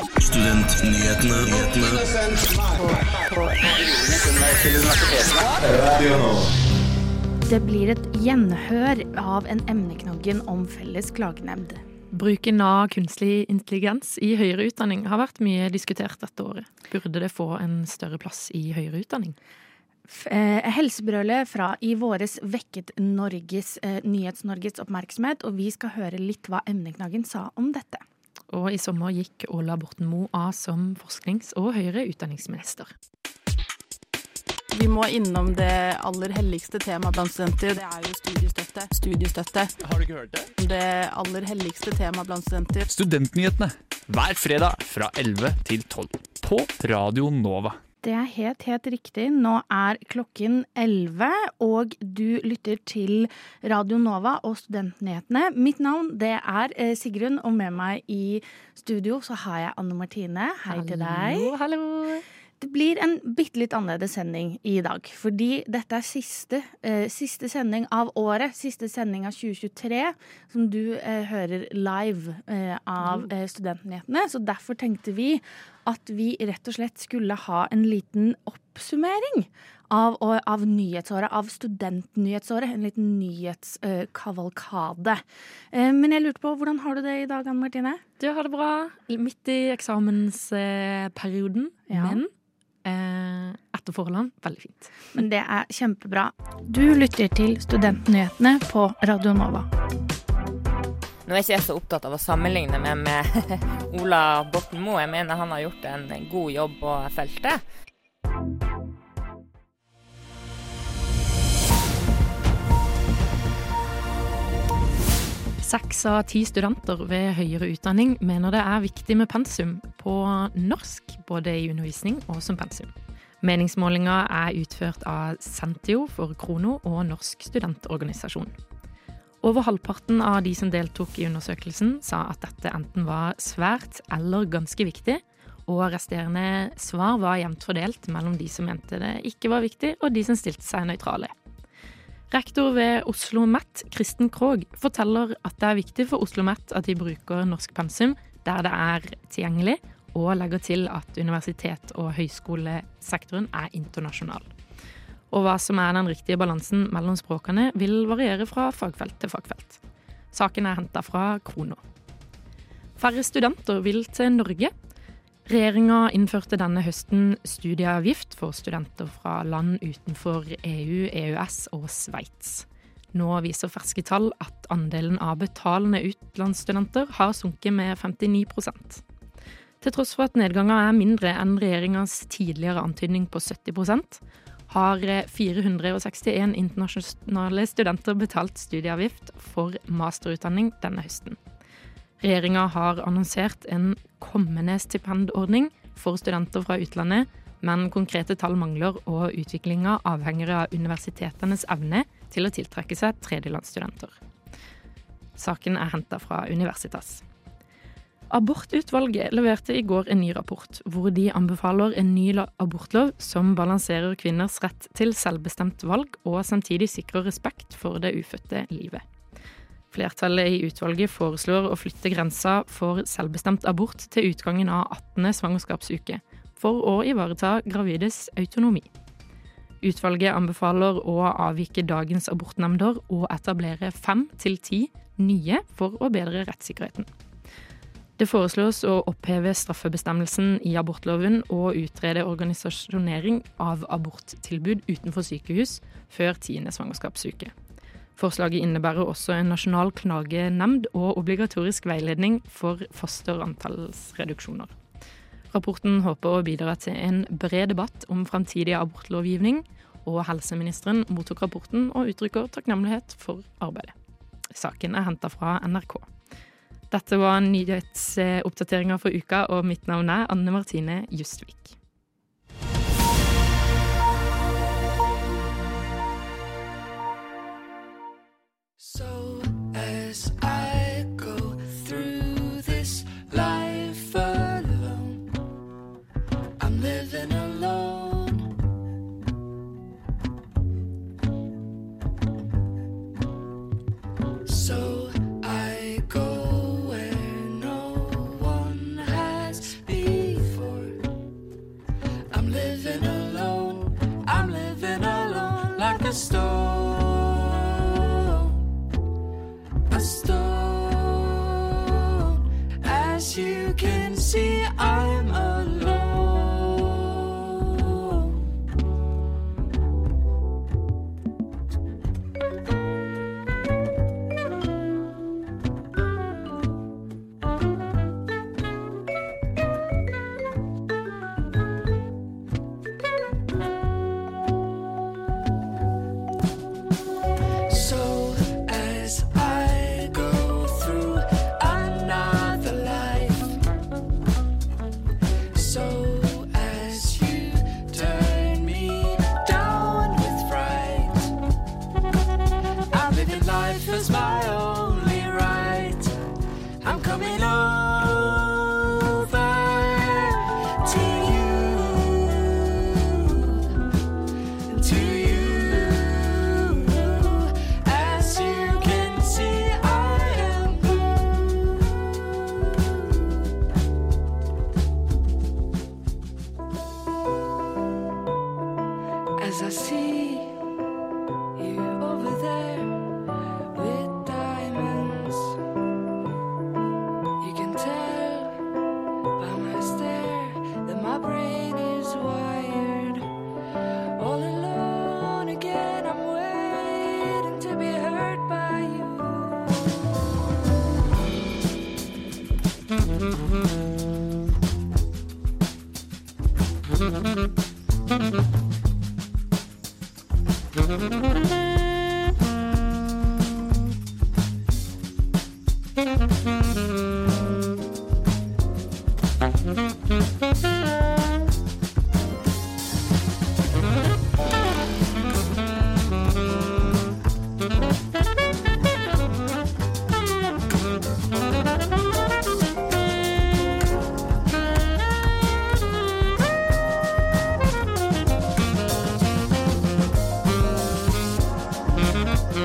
Studentnyhetene. Det blir et gjenhør av en emneknoggen om felles klagenemnd. Bruken av kunstig intelligens i høyere utdanning har vært mye diskutert dette året. Burde det få en større plass i høyere utdanning? Eh, helsebrølet fra i våres vekket Norges, eh, Nyhets-Norges oppmerksomhet, og vi skal høre litt hva emneknaggen sa om dette. Og i sommer gikk Ola Borten Moe av som forsknings- og høyere utdanningsminister. Vi må innom det aller helligste temaet blant studenter. Det er jo studiestøtte. Studiestøtte. Har du ikke hørt det? Det aller helligste temaet blant studenter. Studentnyhetene hver fredag fra 11 til 12 på Radio Nova. Det er helt, helt riktig. Nå er klokken 11, og du lytter til Radio Nova og Studentnyhetene. Mitt navn det er eh, Sigrun, og med meg i studio så har jeg Anne Martine. Hei til deg. Hallo, hallo. Det blir en bitte litt annerledes sending i dag, fordi dette er siste, eh, siste sending av året. Siste sending av 2023, som du eh, hører live eh, av eh, Studentnyhetene. Så derfor tenkte vi at vi rett og slett skulle ha en liten oppsummering av, av nyhetsåret, av studentnyhetsåret. En liten nyhetskavalkade. Eh, men jeg lurte på, hvordan har du det i dag, Anne Martine? Du har det bra midt i eksamensperioden, Ja. men eh, etter forholdene veldig fint. Men det er kjempebra. Du lytter til Studentnyhetene på Radio Nova. Nå er ikke jeg så opptatt av å sammenligne meg med Ola Borten Moe. Jeg mener han har gjort en god jobb på feltet. Seks av ti studenter ved høyere utdanning mener det er viktig med pensum på norsk, både i undervisning og som pensum. Meningsmålinga er utført av Sentio for Krono og Norsk studentorganisasjon. Over halvparten av de som deltok i undersøkelsen, sa at dette enten var svært eller ganske viktig, og resterende svar var jevnt fordelt mellom de som mente det ikke var viktig, og de som stilte seg nøytrale. Rektor ved Oslo OsloMet, Kristen Krogh, forteller at det er viktig for Oslo OsloMet at de bruker norsk pensum der det er tilgjengelig, og legger til at universitet- og høyskolesektoren er internasjonal. Og hva som er den riktige balansen mellom språkene, vil variere fra fagfelt til fagfelt. Saken er henta fra Krono. Færre studenter vil til Norge. Regjeringa innførte denne høsten studieavgift for studenter fra land utenfor EU, EØS og Sveits. Nå viser ferske tall at andelen av betalende utenlandsstudenter har sunket med 59 Til tross for at nedgangen er mindre enn regjeringas tidligere antydning på 70 har 461 internasjonale studenter betalt studieavgift for masterutdanning denne høsten. Regjeringa har annonsert en kommende stipendordning for studenter fra utlandet, men konkrete tall mangler, og utviklinga avhenger av universitetenes evne til å tiltrekke seg tredjelandsstudenter. Saken er henta fra Universitas. Abortutvalget leverte i går en ny rapport, hvor de anbefaler en ny abortlov som balanserer kvinners rett til selvbestemt valg, og samtidig sikrer respekt for det ufødte livet. Flertallet i utvalget foreslår å flytte grensa for selvbestemt abort til utgangen av 18. svangerskapsuke, for å ivareta gravides autonomi. Utvalget anbefaler å avvike dagens abortnemnder og etablere fem til ti nye for å bedre rettssikkerheten. Det foreslås å oppheve straffebestemmelsen i abortloven og utrede organisasjonering av aborttilbud utenfor sykehus før tiende svangerskapsuke. Forslaget innebærer også en nasjonal klagenemnd og obligatorisk veiledning for fosterantallsreduksjoner. Rapporten håper å bidra til en bred debatt om framtidig abortlovgivning, og helseministeren mottok rapporten og uttrykker takknemlighet for arbeidet. Saken er henta fra NRK. Dette var nyhetsoppdateringa for uka, og mitt navn er Anne Martine Justvik.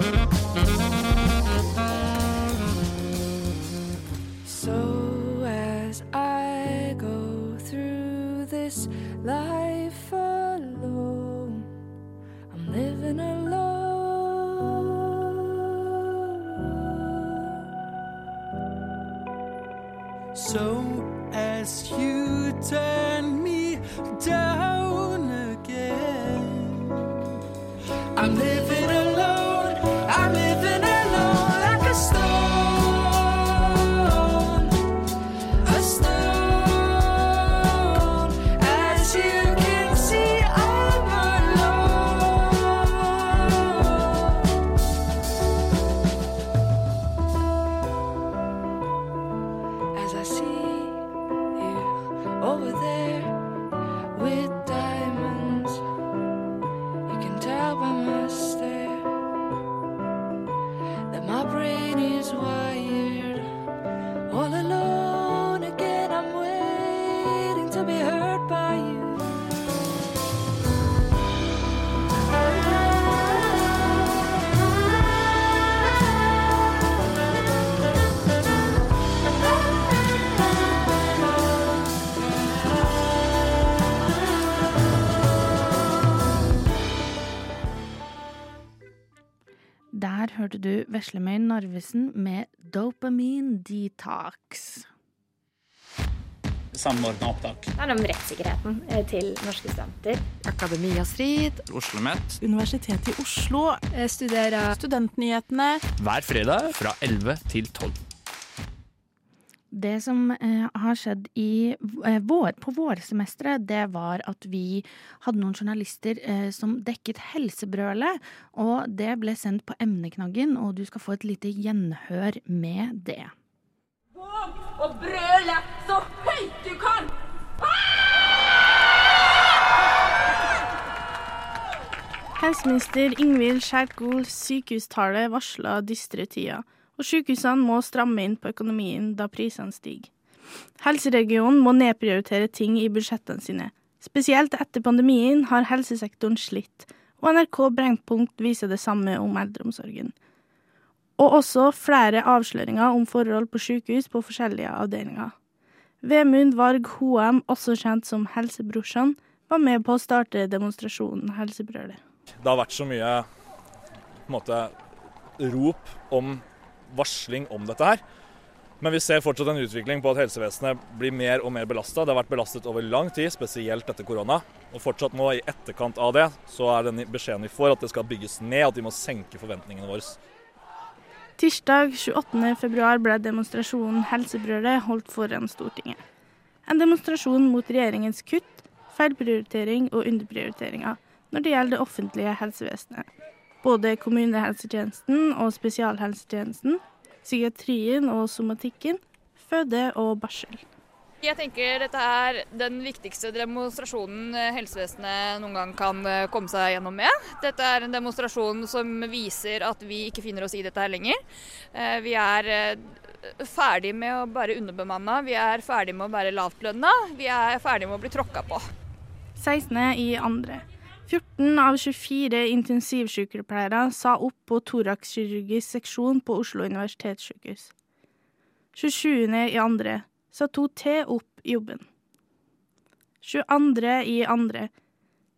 Müzik Veslemøy Narvesen med Dopamine Detox. Samordna opptak. Det er om rettssikkerheten eh, til norske studenter. Akademia Strid. Oslo OsloMet Universitetet i Oslo. Jeg studerer Studentnyhetene. hver fredag fra 11 til 12. Det som eh, har skjedd i eh, vår, på vårsemesteret, det var at vi hadde noen journalister eh, som dekket Helsebrølet, og det ble sendt på emneknaggen, og du skal få et lite gjenhør med det. og brøle så høyt du kan! Helseminister Ingvild Kjerkol sykehustale varsla dystre tider, og sykehusene må stramme inn på økonomien da prisene stiger. Helseregionen må nedprioritere ting i budsjettene sine. Spesielt etter pandemien har helsesektoren slitt, og NRK Brennpunkt viser det samme om eldreomsorgen. Og også flere avsløringer om forhold på sykehus på forskjellige avdelinger. Vemund Varg Hoem, også kjent som Helsebrorsan, var med på å starte demonstrasjonen Helsebrølet. Det har vært så mye måte, rop om varsling om dette her. Men vi ser fortsatt en utvikling på at helsevesenet blir mer og mer belasta. Det har vært belastet over lang tid, spesielt etter korona. Og fortsatt nå, i etterkant av det, så er den beskjeden vi får at det skal bygges ned, at vi må senke forventningene våre. Tirsdag 28. februar ble demonstrasjonen Helsebrølet holdt foran Stortinget. En demonstrasjon mot regjeringens kutt, feilprioritering og underprioriteringer når det gjelder det offentlige helsevesenet. Både kommunehelsetjenesten og spesialhelsetjenesten, psykiatrien og somatikken, føde og barsel. Jeg tenker dette er den viktigste demonstrasjonen helsevesenet noen gang kan eh, komme seg gjennom med. Dette er en demonstrasjon som viser at vi ikke finner oss i dette her lenger. Eh, Vi er eh, ferdig med å være underbemanna, vi er ferdig med å være lavtlønna, vi er ferdig med å bli tråkka på. 16. i andre. 14 av 24 intensivsykepleiere sa opp på thoraxkirurgisk seksjon på Oslo universitetssykehus. 27. i andre sa to til opp jobben. 22. i andre.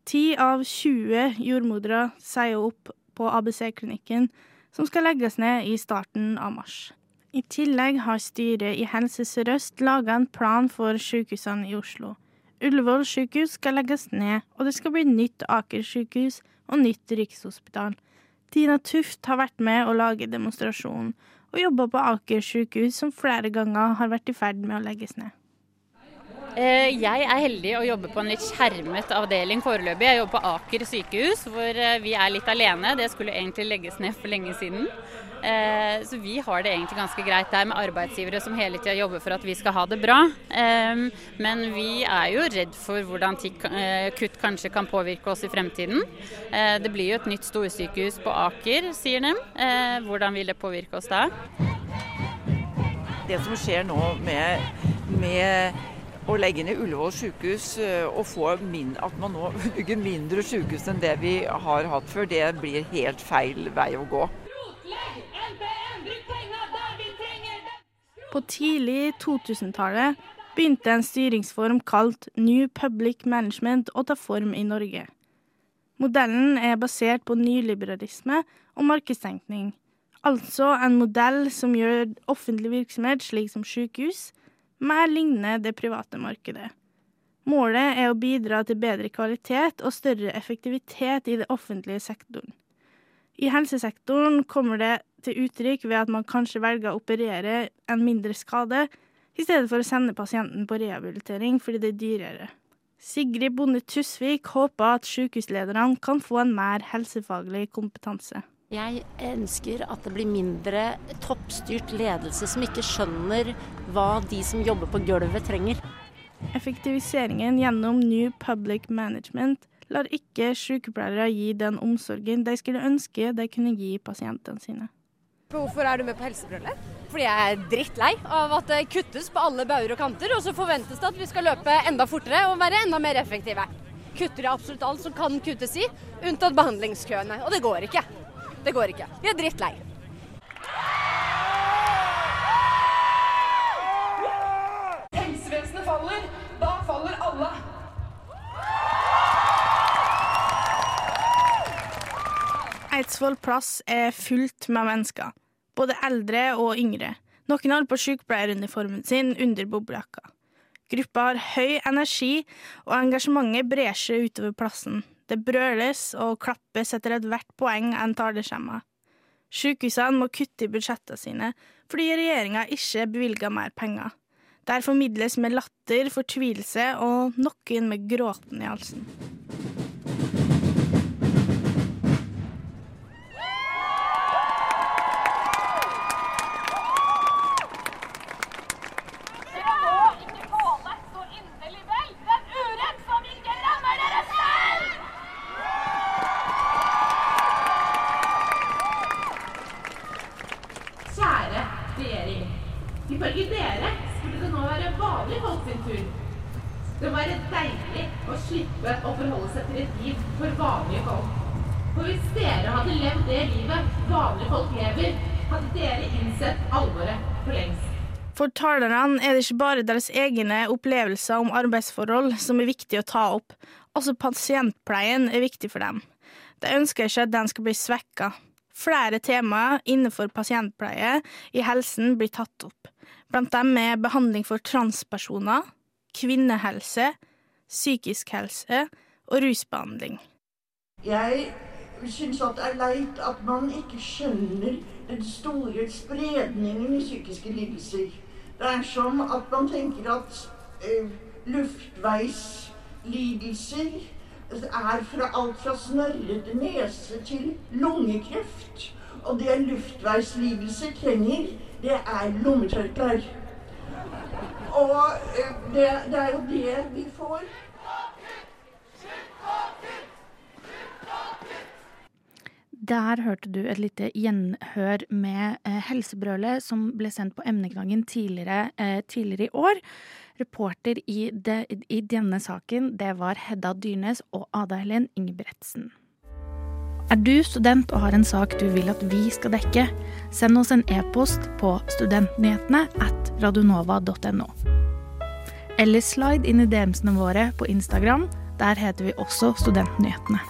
10 av 20 jordmødre sier opp på ABC-klinikken, som skal legges ned i starten av mars. I tillegg har styret i Helse Sør-Øst laga en plan for sykehusene i Oslo. Ullevål sykehus skal legges ned, og det skal bli nytt Aker sykehus og nytt Rikshospital. Tina Tuft har vært med å lage demonstrasjonen, og jobba på Aker sykehus, som flere ganger har vært i ferd med å legges ned. Eh, Jeg er heldig å jobbe på en litt skjermet avdeling foreløpig. Jeg jobber på Aker sykehus, hvor eh, vi er litt alene. Det skulle egentlig legges ned for lenge siden. Eh, Så vi har det egentlig ganske greit der med arbeidsgivere som hele tida jobber for at vi skal ha det bra. Eh, Men vi er jo redd for hvordan tikk, eh, kutt kanskje kan påvirke oss i fremtiden. Eh, Det blir jo et nytt storsykehus på Aker, sier de. Eh, Hvordan vil det påvirke oss da? Det som skjer nå med, med å legge ned Ullevål sykehus eh, og få min, at man nå bygger mindre sykehus enn det vi har hatt før, det blir helt feil vei å gå. På tidlig 2000-tallet begynte en styringsform kalt New Public Management å ta form i Norge. Modellen er basert på nyliberalisme og markedstenkning. Altså en modell som gjør offentlig virksomhet, slik som sykehus, mer lignende det private markedet. Målet er å bidra til bedre kvalitet og større effektivitet i det offentlige sektoren. I helsesektoren kommer det til uttrykk ved at man kanskje velger å operere en mindre skade, i stedet for å sende pasienten på rehabilitering fordi det er dyrere. Sigrid Bonde Tusvik håper at sykehuslederne kan få en mer helsefaglig kompetanse. Jeg ønsker at det blir mindre toppstyrt ledelse som ikke skjønner hva de som jobber på gulvet trenger. Effektiviseringen gjennom New Public Management lar ikke sykepleiere gi den omsorgen de skulle ønske de kunne gi pasientene sine. Hvorfor er du med på Helsebrølet? Fordi jeg er drittlei av at det kuttes på alle bauger og kanter, og så forventes det at vi skal løpe enda fortere og være enda mer effektive. Kutter i absolutt alt som kan kuttes i, unntatt behandlingskøene. Og det går ikke. Det går ikke. Vi er drittlei. Eidsvoll plass er fullt med mennesker, både eldre og yngre. Noen har på sykepleieruniformen sin under boblejakka. Gruppa har høy energi, og engasjementet brer seg utover plassen. Det brøles og klappes etter ethvert poeng en talerskjemmer. Sykehusene må kutte i budsjettene sine fordi regjeringa ikke bevilger mer penger. Der formidles med latter, fortvilelse og noen med gråten i halsen. Dere må ikke tåle så inderlig vel den urett som ikke rammer dere selv! Kjære regjering. Ifølge dere skulle det nå være vanlige folk sin tur. Det må å slippe å forholde seg til et liv for vanlige folk. For hvis dere hadde levd det livet vanlige folk lever, hadde dere innsett alvoret for lengst. For talerne er det ikke bare deres egne opplevelser om arbeidsforhold som er viktig å ta opp, også pasientpleien er viktig for dem. De ønsker ikke at den skal bli svekka. Flere temaer innenfor pasientpleie i helsen blir tatt opp. Blant dem er behandling for transpersoner, kvinnehelse, psykisk helse og rusbehandling. Jeg syns at det er leit at man ikke skjønner den store spredningen i psykiske lidelser. Det er som at man tenker at eh, luftveislidelser er fra alt fra snørrete nese til lungekreft. Og det luftveislidelser trenger, det er lommetørklær. Og eh, det, det er jo det vi får. Der hørte du et lite gjenhør med eh, Helsebrølet som ble sendt på emneknaggen tidligere, eh, tidligere i år. Reporter i, de, i denne saken, det var Hedda Dyrnes og Ada Helen Ingebretsen. Er du student og har en sak du vil at vi skal dekke, send oss en e-post på studentnyhetene at radionova.no. Eller slide inn i DM-ene våre på Instagram. Der heter vi også Studentnyhetene.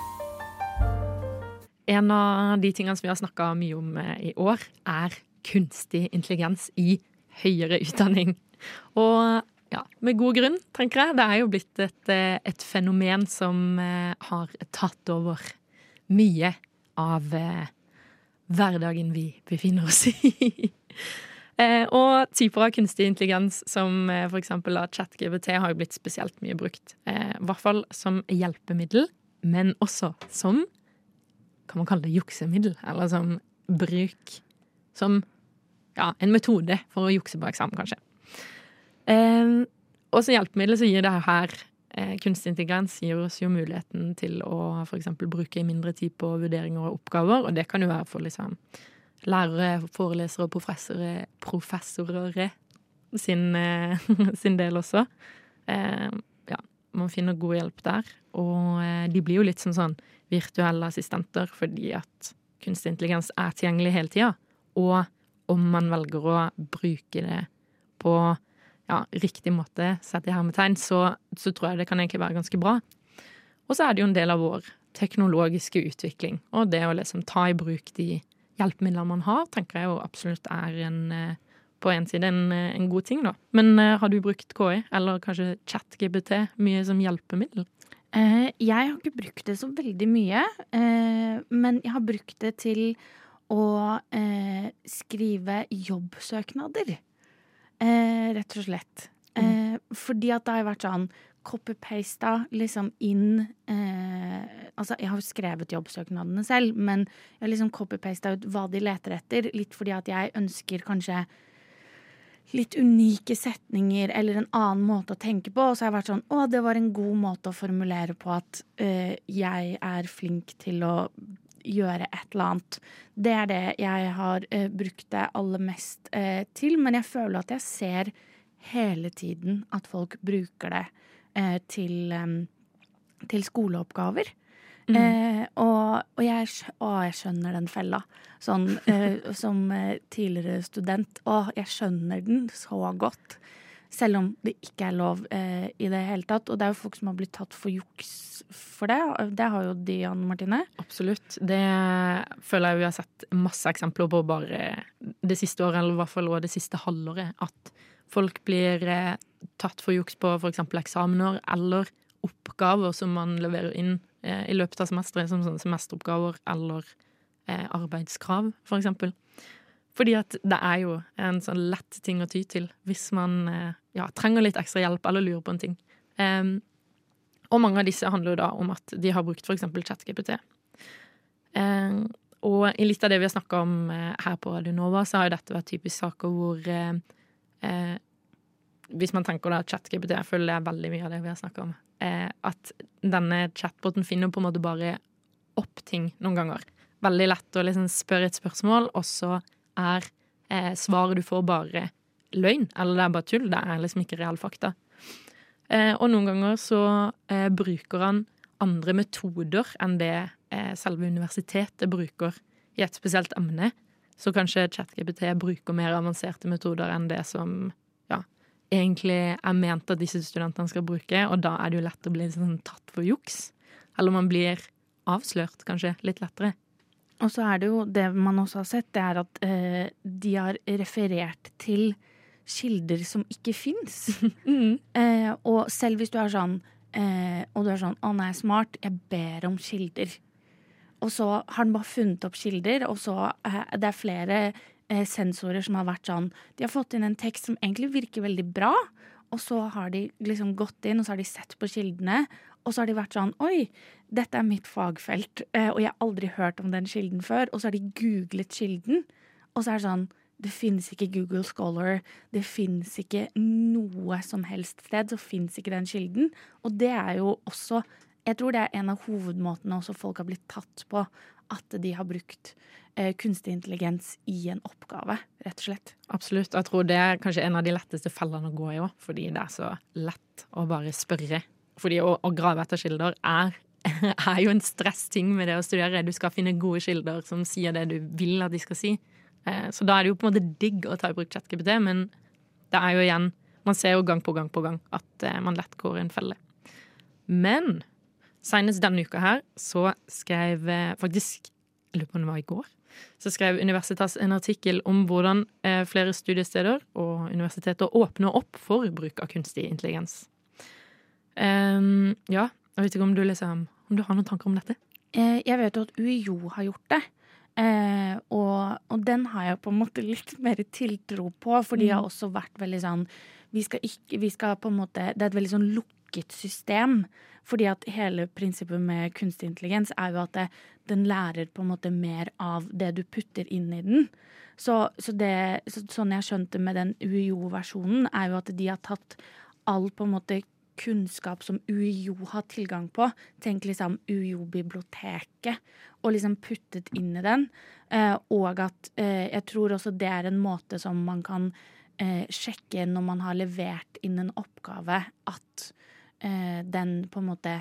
En av de tingene som vi har snakka mye om eh, i år, er kunstig intelligens i høyere utdanning. Og ja, med god grunn, tenker jeg. Det er jo blitt et, eh, et fenomen som eh, har tatt over mye av eh, hverdagen vi befinner oss i. eh, og typer av kunstig intelligens som eh, da ChatGPT har blitt spesielt mye brukt. Eh, I hvert fall som hjelpemiddel, men også som kan man kalle det juksemiddel? Eller som bruk Som ja, en metode for å jukse på eksamen, kanskje. Eh, og som hjelpemiddel så gir det her kunstig intelligens gir oss jo muligheten til å f.eks. bruke mindre tid på vurderinger og oppgaver, og det kan jo være for liksom lærere, forelesere og professorer, professorer sin, eh, sin del også. Eh, ja, man finner god hjelp der. Og eh, de blir jo litt som sånn virtuelle assistenter fordi at kunstig intelligens er tilgjengelig hele tida. Og om man velger å bruke det på ja, riktig måte, sett i hermetegn, så, så tror jeg det kan egentlig være ganske bra. Og så er det jo en del av vår teknologiske utvikling. Og det å liksom ta i bruk de hjelpemidlene man har, tenker jeg jo absolutt er en eh, på en side en, eh, en god ting, da. Men eh, har du brukt KI, eller kanskje ChatGBT, mye som hjelpemiddel? Jeg har ikke brukt det så veldig mye, men jeg har brukt det til å skrive jobbsøknader. Eh, rett og slett. Eh, fordi at det har vært sånn copy-pasta liksom inn eh, Altså, jeg har jo skrevet jobbsøknadene selv, men jeg har liksom copy-pasta ut hva de leter etter. Litt fordi at jeg ønsker kanskje litt unike setninger eller en annen måte å tenke på. Og så har jeg vært sånn Å, det var en god måte å formulere på at eh, jeg er flink til å gjøre et eller annet. Det er det jeg har eh, brukt det aller mest eh, til. Men jeg føler at jeg ser hele tiden at folk bruker det eh, til, em, til skoleoppgaver. Mm. Eh, og, og jeg, å, jeg skjønner den fella. Sånn eh, som eh, tidligere student. Å, jeg skjønner den så godt. Selv om det ikke er lov eh, i det hele tatt. Og det er jo folk som har blitt tatt for juks for det. Det har jo de, Anne Martine. Absolutt. Det føler jeg vi har sett masse eksempler på bare det siste året, eller i hvert fall det siste halvåret. At folk blir eh, tatt for juks på f.eks. eksamener eller oppgaver som man leverer inn eh, i løpet av semesteret, som semesteroppgaver eller eh, arbeidskrav, eksempel. Fordi at det er jo en sånn lett ting å ty til hvis man eh, ja, trenger litt ekstra hjelp eller lurer på en ting. Um, og mange av disse handler jo da om at de har brukt eksempel ChatGPT. Um, og i litt av det vi har snakka om eh, her på Radio Nova, så har jo dette vært typisk saker hvor eh, eh, Hvis man tenker da ChatGPT, jeg føler det er veldig mye av det vi har snakka om, eh, at denne chatboten finner på en måte bare opp ting noen ganger. Veldig lett å liksom spørre et spørsmål, og så er eh, svaret du får, bare løgn. Eller det er bare tull. Det er liksom ikke real fakta. Eh, og noen ganger så eh, bruker han andre metoder enn det eh, selve universitetet bruker i et spesielt emne. Så kanskje ChatGPT bruker mer avanserte metoder enn det som ja, egentlig er ment at disse studentene skal bruke, og da er det jo lett å bli sånn tatt for juks. Eller man blir avslørt, kanskje, litt lettere. Og så er det jo det man også har sett, det er at eh, de har referert til kilder som ikke fins. eh, og selv hvis du er sånn eh, Og du er sånn 'Å, nei, smart. Jeg ber om kilder'. Og så har den bare funnet opp kilder, og så eh, Det er flere eh, sensorer som har vært sånn De har fått inn en tekst som egentlig virker veldig bra, og så har de liksom gått inn og så har de sett på kildene, og så har de vært sånn Oi, dette er mitt fagfelt, eh, og jeg har aldri hørt om den kilden før. Og så har de googlet kilden, og så er det sånn det finnes ikke Google Scholar. Det finnes ikke noe som helst sted. Så finnes ikke den kilden. Og det er jo også Jeg tror det er en av hovedmåtene også folk har blitt tatt på. At de har brukt eh, kunstig intelligens i en oppgave, rett og slett. Absolutt. Jeg tror det er kanskje en av de letteste fellene å gå i òg, fordi det er så lett å bare spørre. Fordi å, å grave etter kilder er, er jo en stressting med det å studere. Du skal finne gode kilder som sier det du vil at de skal si. Eh, Så da er det jo på en måte digg å ta i bruk ChatGPT, men det er jo igjen Man ser jo gang på gang på gang at eh, man lett går i en felle. Men senest denne uka her så skrev eh, faktisk Jeg lurer på om det var i går. Så skrev Universitas en artikkel om hvordan flere studiesteder og universiteter åpner opp for bruk av kunstig intelligens. Ehm, ja, jeg vet ikke om du liksom Om du har noen tanker om dette? Eh, jeg vet jo at UiO har gjort det. Eh, og, og den har jeg på en måte litt mer tiltro på, for de har Mm. også vært veldig sånn vi skal ikke, vi skal på en måte, Det er et veldig sånn lukket system. Fordi at hele prinsippet med kunstig intelligens er jo at det, den lærer på en måte mer av det du putter inn i den. Så, så det, så, sånn jeg skjønte med den UiO-versjonen, er jo at de har tatt all på en måte kunnskap som UiO har tilgang på. Tenk liksom UiO-biblioteket, og liksom puttet inn i den. Eh, og at eh, jeg tror også det er en måte som man kan eh, sjekke når man har levert inn en oppgave, at den på en måte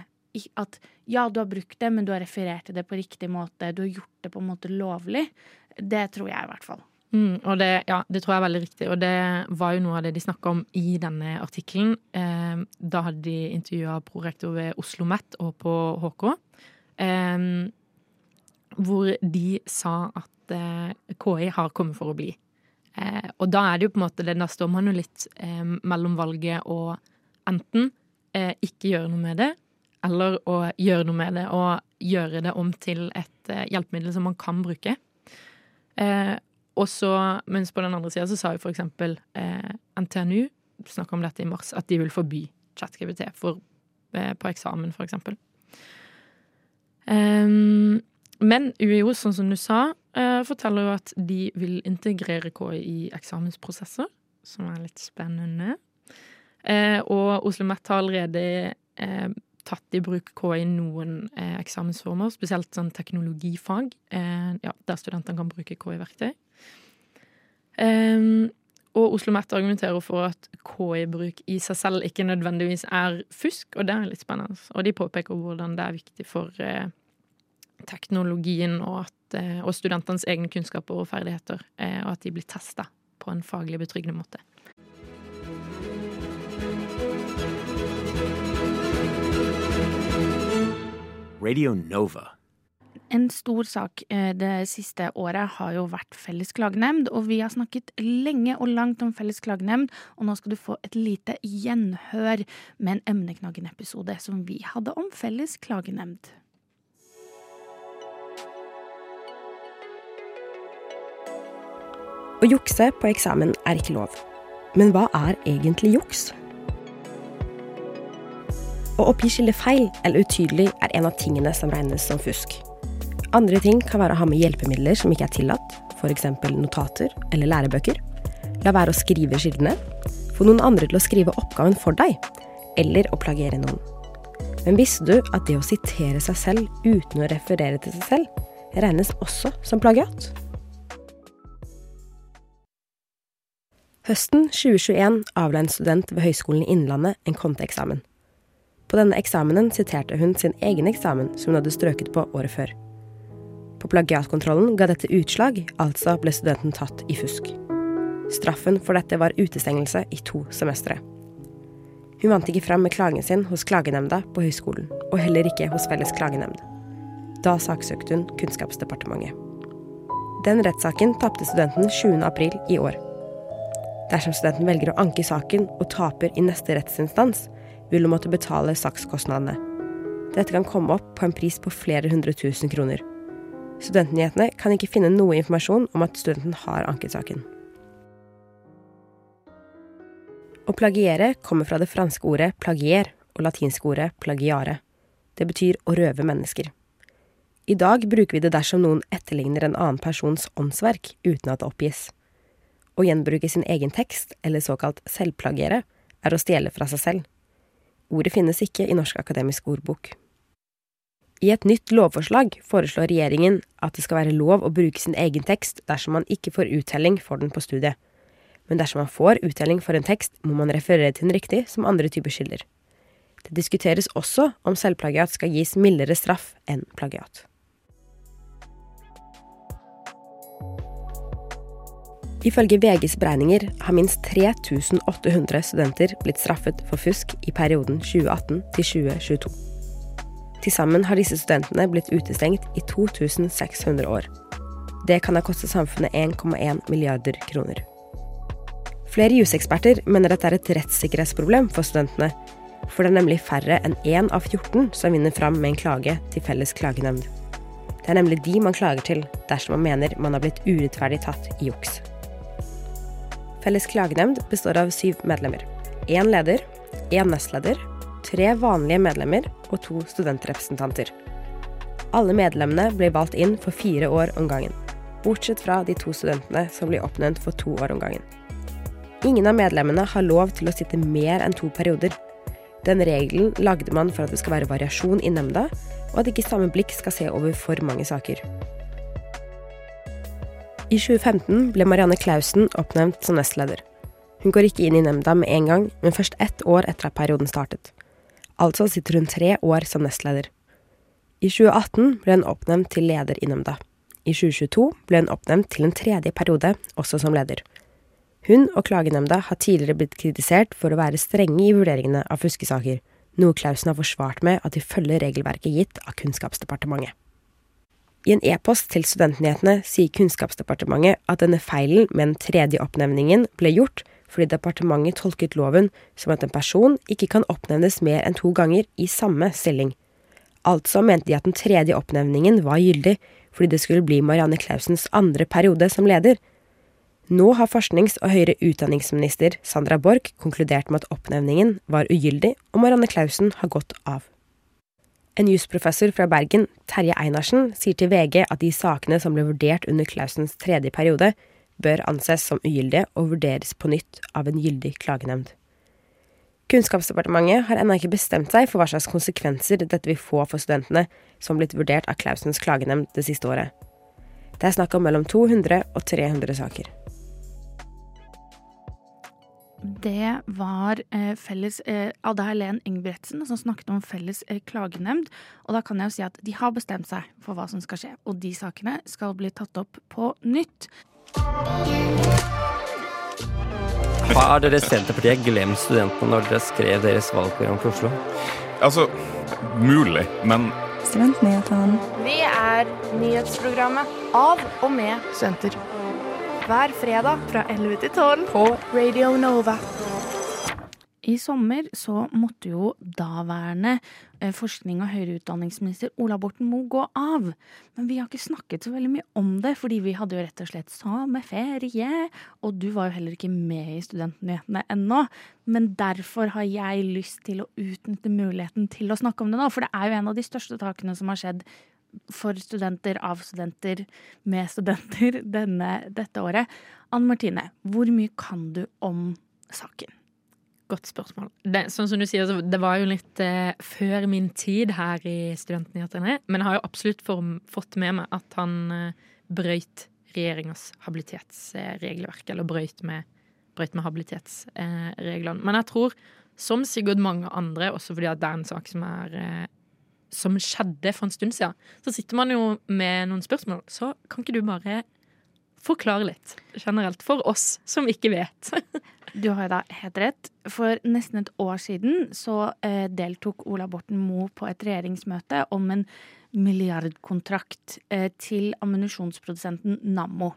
At ja, du har brukt det, men du har referert til det på riktig måte. Du har gjort det på en måte lovlig. Det tror jeg i hvert fall. Mm, og det, ja, det tror jeg er veldig riktig, og det var jo noe av det de snakka om i denne artikkelen. Eh, da hadde de intervjua prorektor ved Oslo OsloMet og på HK, eh, hvor de sa at eh, KI har kommet for å bli. Eh, og da er det jo på en måte det, da står man jo litt eh, mellom valget å enten eh, ikke gjøre noe med det, eller å gjøre noe med det og gjøre det om til et eh, hjelpemiddel som man kan bruke. Eh, og så, mens på den andre sida så sa jo eksempel eh, NTNU, snakka om dette i mars, at de vil forby ChatGPT for, eh, på eksamen, for eksempel. Ehm, men UiO, sånn som du sa, eh, forteller jo at de vil integrere KI i eksamensprosesser, som er litt spennende. Eh, og Oslo OsloMet har allerede eh, tatt i bruk KI i noen eh, eksamensformer, spesielt sånn teknologifag, eh, ja, der studentene kan bruke KI-verktøy. Um, og Oslo OsloMet argumenterer for at KI-bruk i seg selv ikke nødvendigvis er fusk, og det er litt spennende. Og de påpeker hvordan det er viktig for eh, teknologien og, at, eh, og studentenes egne kunnskaper og ferdigheter, eh, og at de blir testa på en faglig betryggende måte. Radio Nova. En stor sak eh, det siste året har jo vært Felles klagenemnd, og vi har snakket lenge og langt om Felles klagenemnd, og nå skal du få et lite gjenhør med en emneknaggen-episode som vi hadde om Felles klagenemnd. Å jukse på eksamen er ikke lov. Men hva er egentlig juks? Å oppgi skille feil eller utydelig er en av tingene som regnes som fusk. Andre ting kan være å ha med hjelpemidler som ikke er tillatt, f.eks. notater eller lærebøker. La være å skrive kildene. Få noen andre til å skrive oppgaven for deg. Eller å plagiere noen. Men visste du at det å sitere seg selv uten å referere til seg selv, regnes også som plagiat? Høsten 2021 avla en student ved Høgskolen i Innlandet en konteeksamen. På denne eksamenen siterte hun sin egen eksamen som hun hadde strøket på året før. På plagiatkontrollen ga dette utslag, altså ble studenten tatt i fusk. Straffen for dette var utestengelse i to semestre. Hun vant ikke fram med klagen sin hos klagenemnda på høyskolen, og heller ikke hos Felles klagenemnd. Da saksøkte hun Kunnskapsdepartementet. Den rettssaken tapte studenten 20. april i år. Dersom studenten velger å anke saken og taper i neste rettsinstans, vil hun måtte betale sakskostnadene. Dette kan komme opp på en pris på flere hundre tusen kroner. Studentnyhetene kan ikke finne noe informasjon om at studenten har anket saken. Å plagiere kommer fra det franske ordet plagier og latinske ordet plagiare. Det betyr å røve mennesker. I dag bruker vi det dersom noen etterligner en annen persons åndsverk uten at det oppgis. Å gjenbruke sin egen tekst, eller såkalt selvplagiere, er å stjele fra seg selv. Ordet finnes ikke i Norsk akademisk ordbok. I et nytt lovforslag foreslår regjeringen at det skal være lov å bruke sin egen tekst dersom man ikke får uttelling for den på studiet. Men dersom man får uttelling for en tekst, må man referere til den riktig som andre typer skylder. Det diskuteres også om selvplagiat skal gis mildere straff enn plagiat. Ifølge VGs beregninger har minst 3800 studenter blitt straffet for fusk i perioden 2018 til 2022. Til sammen har disse studentene blitt utestengt i 2600 år. Det kan ha kostet samfunnet 1,1 milliarder kroner. Flere juseksperter mener dette er et rettssikkerhetsproblem for studentene, for det er nemlig færre enn én av 14 som vinner fram med en klage til Felles klagenemnd. Det er nemlig de man klager til dersom man mener man har blitt urettferdig tatt i juks. Felles klagenemnd består av syv medlemmer. Én leder, én nestleder, tre vanlige medlemmer og to studentrepresentanter. Alle medlemmene blir valgt inn for fire år om gangen, bortsett fra de to studentene som blir oppnevnt for to år om gangen. Ingen av medlemmene har lov til å sitte mer enn to perioder. Den regelen lagde man for at det skal være variasjon i nemnda, og at ikke samme blikk skal se over for mange saker. I 2015 ble Marianne Clausen oppnevnt som nestleder. Hun går ikke inn i nemnda med en gang, men først ett år etter at perioden startet. Altså sitter hun tre år som nestleder. I 2018 ble hun oppnevnt til leder i nemnda. I 2022 ble hun oppnevnt til en tredje periode, også som leder. Hun og klagenemnda har tidligere blitt kritisert for å være strenge i vurderingene av fuskesaker, noe Klausen har forsvart med at de følger regelverket gitt av Kunnskapsdepartementet. I en e-post til Studentnyhetene sier Kunnskapsdepartementet at denne feilen med den tredje oppnevningen ble gjort fordi departementet tolket loven som at en person ikke kan oppnevnes mer enn to ganger i samme stilling. Altså mente de at den tredje oppnevningen var gyldig fordi det skulle bli Marianne Clausens andre periode som leder. Nå har forsknings- og høyere utdanningsminister Sandra Borch konkludert med at oppnevningen var ugyldig, og Marianne Clausen har gått av. En jusprofessor fra Bergen, Terje Einarsen, sier til VG at de sakene som ble vurdert under Clausens tredje periode, bør anses som ugyldige og vurderes på nytt av en gyldig klagenemnd. Kunnskapsdepartementet har ennå ikke bestemt seg for hva slags konsekvenser dette vil få for studentene som blitt vurdert av Clausens klagenemnd det siste året. Det er snakk om mellom 200 og 300 saker. Det var eh, felles eh, Ada Helen Ingebretsen som snakket om felles eh, klagenemnd. Og da kan jeg jo si at de har bestemt seg for hva som skal skje. Og de sakene skal bli tatt opp på nytt. Har dere Senterpartiet glemt studentene når dere skrev deres valgprogram for Oslo? Altså, mulig, men Studentnyhetene. Vi er nyhetsprogrammet av og med studenter. Hver fredag fra 11 til 12 på Radio Nova. I sommer så måtte jo daværende eh, forskning- og høyere utdanningsminister Ola Borten Moe gå av. Men vi har ikke snakket så veldig mye om det, fordi vi hadde jo rett og slett sommerferie. Og du var jo heller ikke med i Studentnyhetene ennå. Men derfor har jeg lyst til å utnytte muligheten til å snakke om det nå. For det er jo en av de største takene som har skjedd for studenter, av studenter, med studenter denne, dette året. Anne Martine, hvor mye kan du om saken? Godt spørsmål. Det, sånn som du sier, det var jo litt eh, før min tid her i Studentnyhetene. Men jeg har jo absolutt form, fått med meg at han eh, brøyt regjeringas habilitetsregelverk. Eller brøyt med, brøyt med habilitetsreglene. men jeg tror, som sikkert mange andre, også fordi det er en sak som er eh, som skjedde for en stund siden, så sitter man jo med noen spørsmål. Så kan ikke du bare forklare litt generelt for oss som ikke vet? Du har jo da helt rett. For nesten et år siden så eh, deltok Ola Borten Moe på et regjeringsmøte om en milliardkontrakt eh, til ammunisjonsprodusenten Nammo.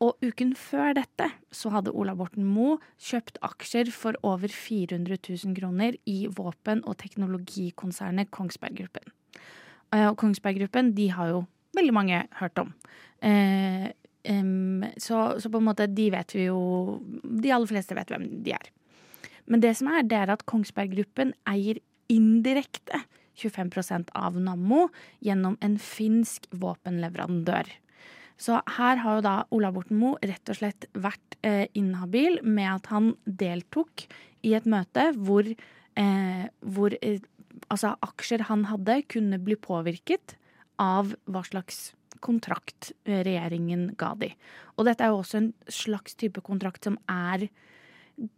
Og uken før dette så hadde Ola Borten Moe kjøpt aksjer for over 400 000 kroner i våpen- og teknologikonsernet Kongsberg Gruppen. Eh, Og Kongsberg Gruppen de har jo veldig mange hørt om. Eh, så, så på en måte de vet vi jo De aller fleste vet hvem de er. Men det som er, det er at Kongsberg Gruppen eier indirekte 25% av Nammo gjennom en finsk våpenleverandør. Så her har jo da Ola Borten Moe rett og slett vært eh, inhabil med at han deltok i et møte hvor, eh, hvor eh, altså aksjer han hadde, kunne bli påvirket av hva slags kontrakt eh, regjeringen ga de. Og dette er jo også en slags type kontrakt som er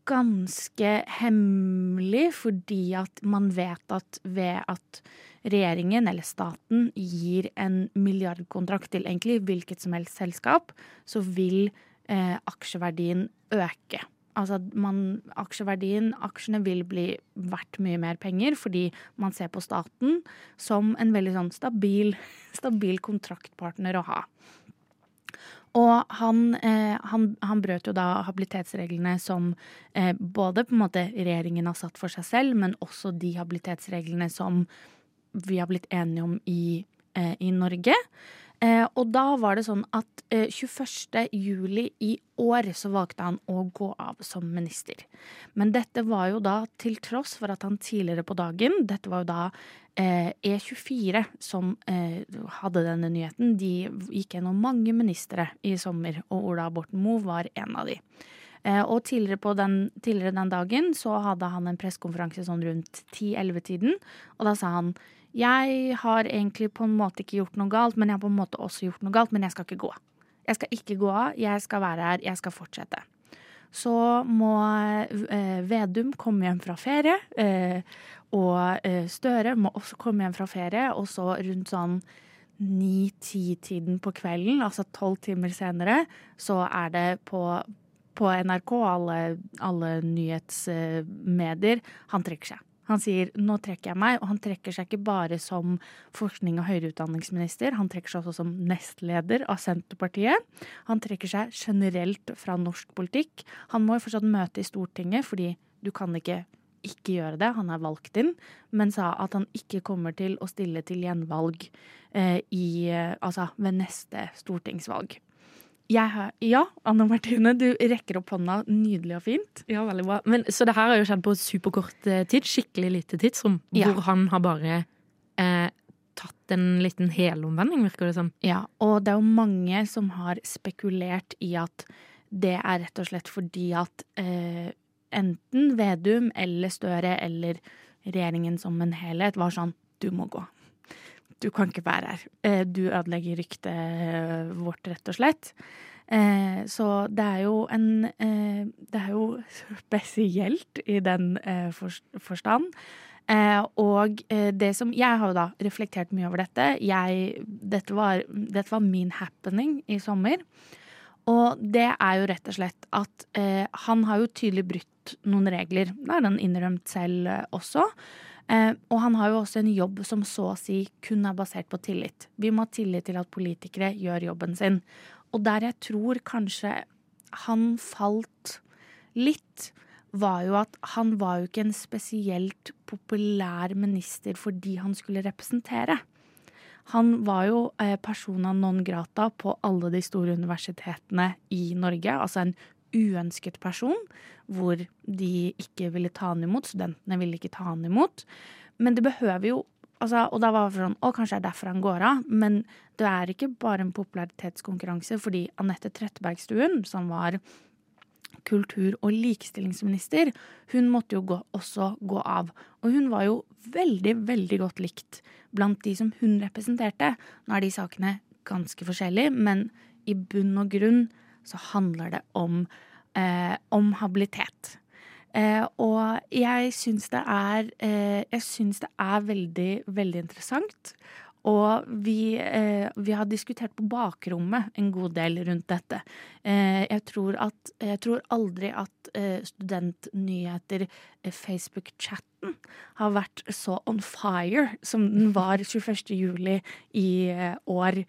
ganske hemmelig, fordi at man vet at ved at regjeringen eller staten gir en milliardkontrakt til egentlig hvilket som helst selskap, så vil eh, aksjeverdien øke. Altså man, aksjeverdien, aksjene vil bli verdt mye mer penger fordi man ser på staten som en veldig sånn stabil, stabil kontraktpartner å ha. Og han, eh, han, han brøt jo da habilitetsreglene som eh, både på en måte regjeringen har satt for seg selv, men også de habilitetsreglene som vi har blitt enige om i, eh, i Norge. Eh, og da var det sånn at eh, 21. juli i år så valgte han å gå av som minister. Men dette var jo da til tross for at han tidligere på dagen, dette var jo da eh, E24 som eh, hadde denne nyheten, de gikk gjennom mange ministre i sommer, og Ola Borten Moe var en av de. Eh, og tidligere, den, tidligere den dagen så hadde han en pressekonferanse sånn rundt 10-11-tiden, og da sa han jeg har egentlig på en måte ikke gjort noe galt, men jeg har på en måte også gjort noe galt, men jeg skal ikke gå. Jeg skal ikke gå av, jeg skal være her, jeg skal fortsette. Så må eh, Vedum komme hjem fra ferie, eh, og eh, Støre må også komme hjem fra ferie, og så rundt sånn ni-ti-tiden på kvelden, altså tolv timer senere, så er det på, på NRK, alle, alle nyhetsmedier, han trekker seg. Han sier 'nå trekker jeg meg', og han trekker seg ikke bare som forskning- og høyere utdanningsminister, han trekker seg også som nestleder av Senterpartiet. Han trekker seg generelt fra norsk politikk. Han må jo fortsatt møte i Stortinget, fordi du kan ikke ikke gjøre det, han er valgt inn, men sa at han ikke kommer til å stille til gjenvalg eh, i, eh, altså ved neste stortingsvalg. Har, ja, Anne Martine, du rekker opp hånda nydelig og fint. Ja, veldig bra. Men, så det her har jo skjedd på superkort eh, tid, skikkelig lite tidsrom, Ja. hvor han har bare eh, tatt en liten helomvending, virker det som. Ja, og det er jo mange som har spekulert i at det er rett og slett fordi at eh, enten Vedum eller Støre eller regjeringen som en helhet var sånn du må gå. Du kan ikke være her. Eh, du ødelegger ryktet vårt, rett og slett. Eh, så det er jo en eh, Det er jo spesielt i den eh, forstand. Eh, og eh, det som Jeg har jo da reflektert mye over dette. Jeg, dette, var, dette var min happening i sommer. Og det er jo rett og slett at eh, han har jo tydelig brutt noen regler. Det har han innrømt selv eh, også. Eh, og han har jo også en jobb som så å si kun er basert på tillit. Vi må ha tillit til at politikere gjør jobben sin. Og der jeg tror kanskje han falt litt, var jo at han var jo ikke en spesielt populær minister fordi han skulle representere. Han var jo eh, persona non grata på alle de store universitetene i Norge. Altså en uønsket person, hvor de ikke ville ta han imot. Studentene ville ikke ta han imot. Men det behøver jo altså, Og da var det sånn Å, kanskje det er derfor han går av. Men det er ikke bare en popularitetskonkurranse, fordi Anette Trettebergstuen, som var kultur- og likestillingsminister, hun måtte jo gå, også gå av. Og hun var jo veldig, veldig godt likt blant de som hun representerte. Nå er de sakene ganske forskjellige, men i bunn og grunn så handler det om, eh, om habilitet. Eh, og jeg syns det er eh, Jeg syns det er veldig, veldig interessant og vi, eh, vi har diskutert på bakrommet en god del rundt dette. Eh, jeg, tror at, jeg tror aldri at eh, studentnyheter, eh, Facebook-chatten, har vært så on fire som den var 21. juli i eh, år.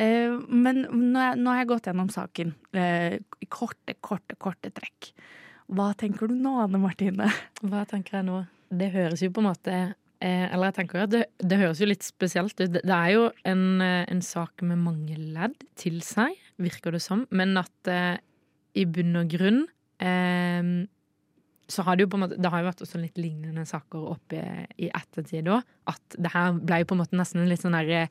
Eh, men nå, nå har jeg gått gjennom saken i korte, korte, korte trekk. Hva tenker du nå, Anne Martine? Hva tenker jeg nå? Det høres jo på en måte Eller jeg tenker at det, det høres jo litt spesielt ut. Det, er jo en, eh, en sak med mange ledd til seg, virker det som. Men at eh, i bunn og grunn eh, så har det jo på en måte Det har jo vært også litt lignende saker oppe i ettertid òg. At det her ble jo på en måte nesten litt sånn derre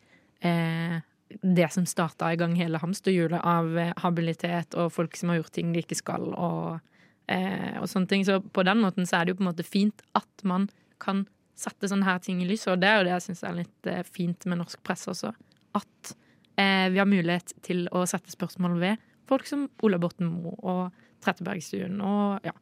eh, det som starta i gang hele hamsterhjulet av eh, habilitet og folk som har gjort ting de ikke skal, og, eh, og sånne ting. Så på den måten så er det jo på en måte fint at man kan sette sånne her ting i lyset, og det er jo det jeg syns er litt eh, fint med norsk presse også. At eh, vi har mulighet til å sette spørsmål ved folk som Ola Borten Moe og Trettebergstuen og ja.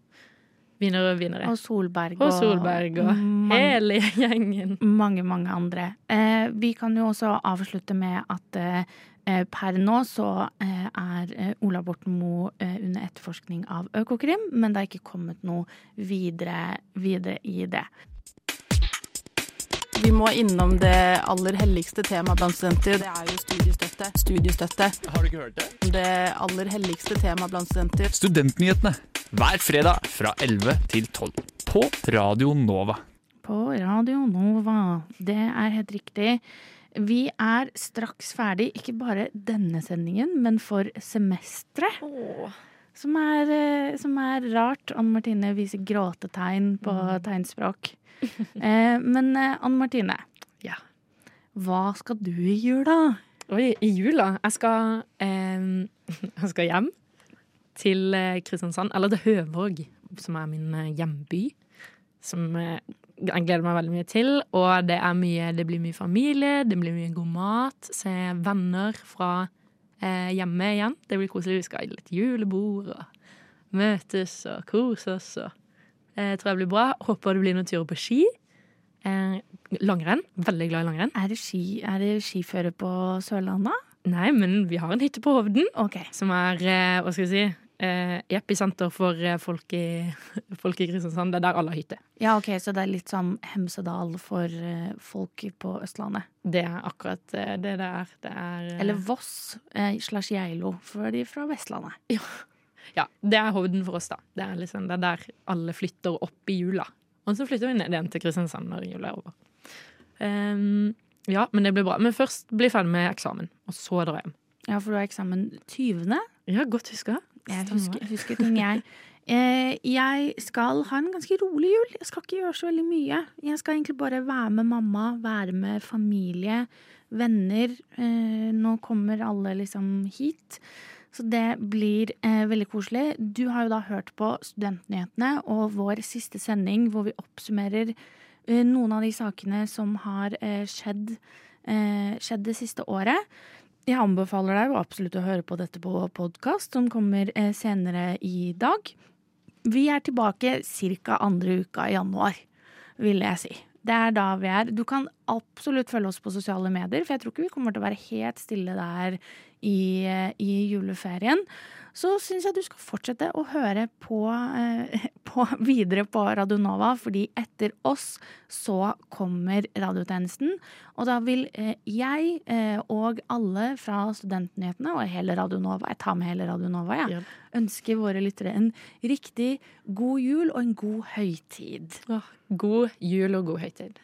Vinnere og vinnere. Og Solberg. Og Solberg og mange- hele gjengen. Mange, mange andre. Eh, vi kan jo også avslutte med at eh, per nå så eh, er eh, Ola Borten Moe under etterforskning av Økokrim, men det er ikke kommet noe videre, videre i det. Vi må innom det aller helligste temaet blant studenter. Det er jo studiestøtte. Studiestøtte. Har du ikke hørt det? Det aller helligste temaet blant studenter. Studentnyhetene hver fredag fra 11 til 12 på Radio Nova. På Radio Nova. Det er helt riktig. Vi er straks ferdig, ikke bare denne sendingen, men for semesteret. Som, er, eh, som er rart. Anne Martine viser gråtetegn på tegnspråk. Eh, men eh, Anne Martine, Ja. hva skal du i jula? Oi, i jula? Jeg skal, eh, jeg skal hjem til eh, Kristiansand, eller til Høvåg, som er min eh, hjemby. Som jeg gleder meg veldig mye til. Og det, mye, det blir mye familie, det blir mye god mat. Se venner fra eh, hjemme igjen. Det blir koselig. Vi skal ha litt julebord og møtes og kose oss. Og, eh, tror jeg blir bra. Håper det blir noen turer på ski. Eh, langrenn. Veldig glad i langrenn. Er det, ski, er det skiføre på Sørlandet? Nei, men vi har en hytte på Hovden. Som er, eh, hva skal vi si, eh, episenter for eh, folk i, folk i Kristiansand. Det er der alle har hytte. Ja, ok, så det er litt som Hemsedal for eh, folk på Østlandet. Det er akkurat det det er. Det er Eller Voss slash Geilo for de fra Vestlandet. Ja, det er Hovden for oss, da. Det er, liksom, det er der alle flytter opp i jula. Og så flytter vi ned igjen til Kristiansand når jula er over. Um, ja, men det blir bra. Men først bli ferdig med eksamen, og så dra hjem. Ja, for du har eksamen 20. Ja, godt huska. Jeg husker, husker ting, jeg. Eh, jeg skal ha en ganske rolig jul. Jeg skal ikke gjøre så veldig mye. Jeg skal egentlig bare være med mamma, være med familie, venner. Eh, nå kommer alle liksom hit. Så det blir eh, veldig koselig. Du har jo da hørt på Studentnyhetene og vår siste sending hvor vi oppsummerer eh, noen av de sakene som har eh, skjedd, eh, skjedd det siste året. Jeg anbefaler deg absolutt å høre på dette på podkast, som kommer eh, senere i dag. Vi er tilbake ca. andre uka i januar, vil jeg si. Det er da vi er. Du kan absolutt følge oss på sosiale medier, for jeg tror ikke vi kommer til å være helt stille der i, eh, i juleferien. Så syns jeg du skal fortsette å høre på, eh, på videre på Radio Nova, fordi etter oss så kommer radiotjenesten. Og da vil eh, jeg eh, og alle fra Studentnyhetene og hele Radio Nova, jeg tar med hele Radio Nova, ja, ønske våre lyttere en riktig god jul og en god høytid. God jul og god høytid.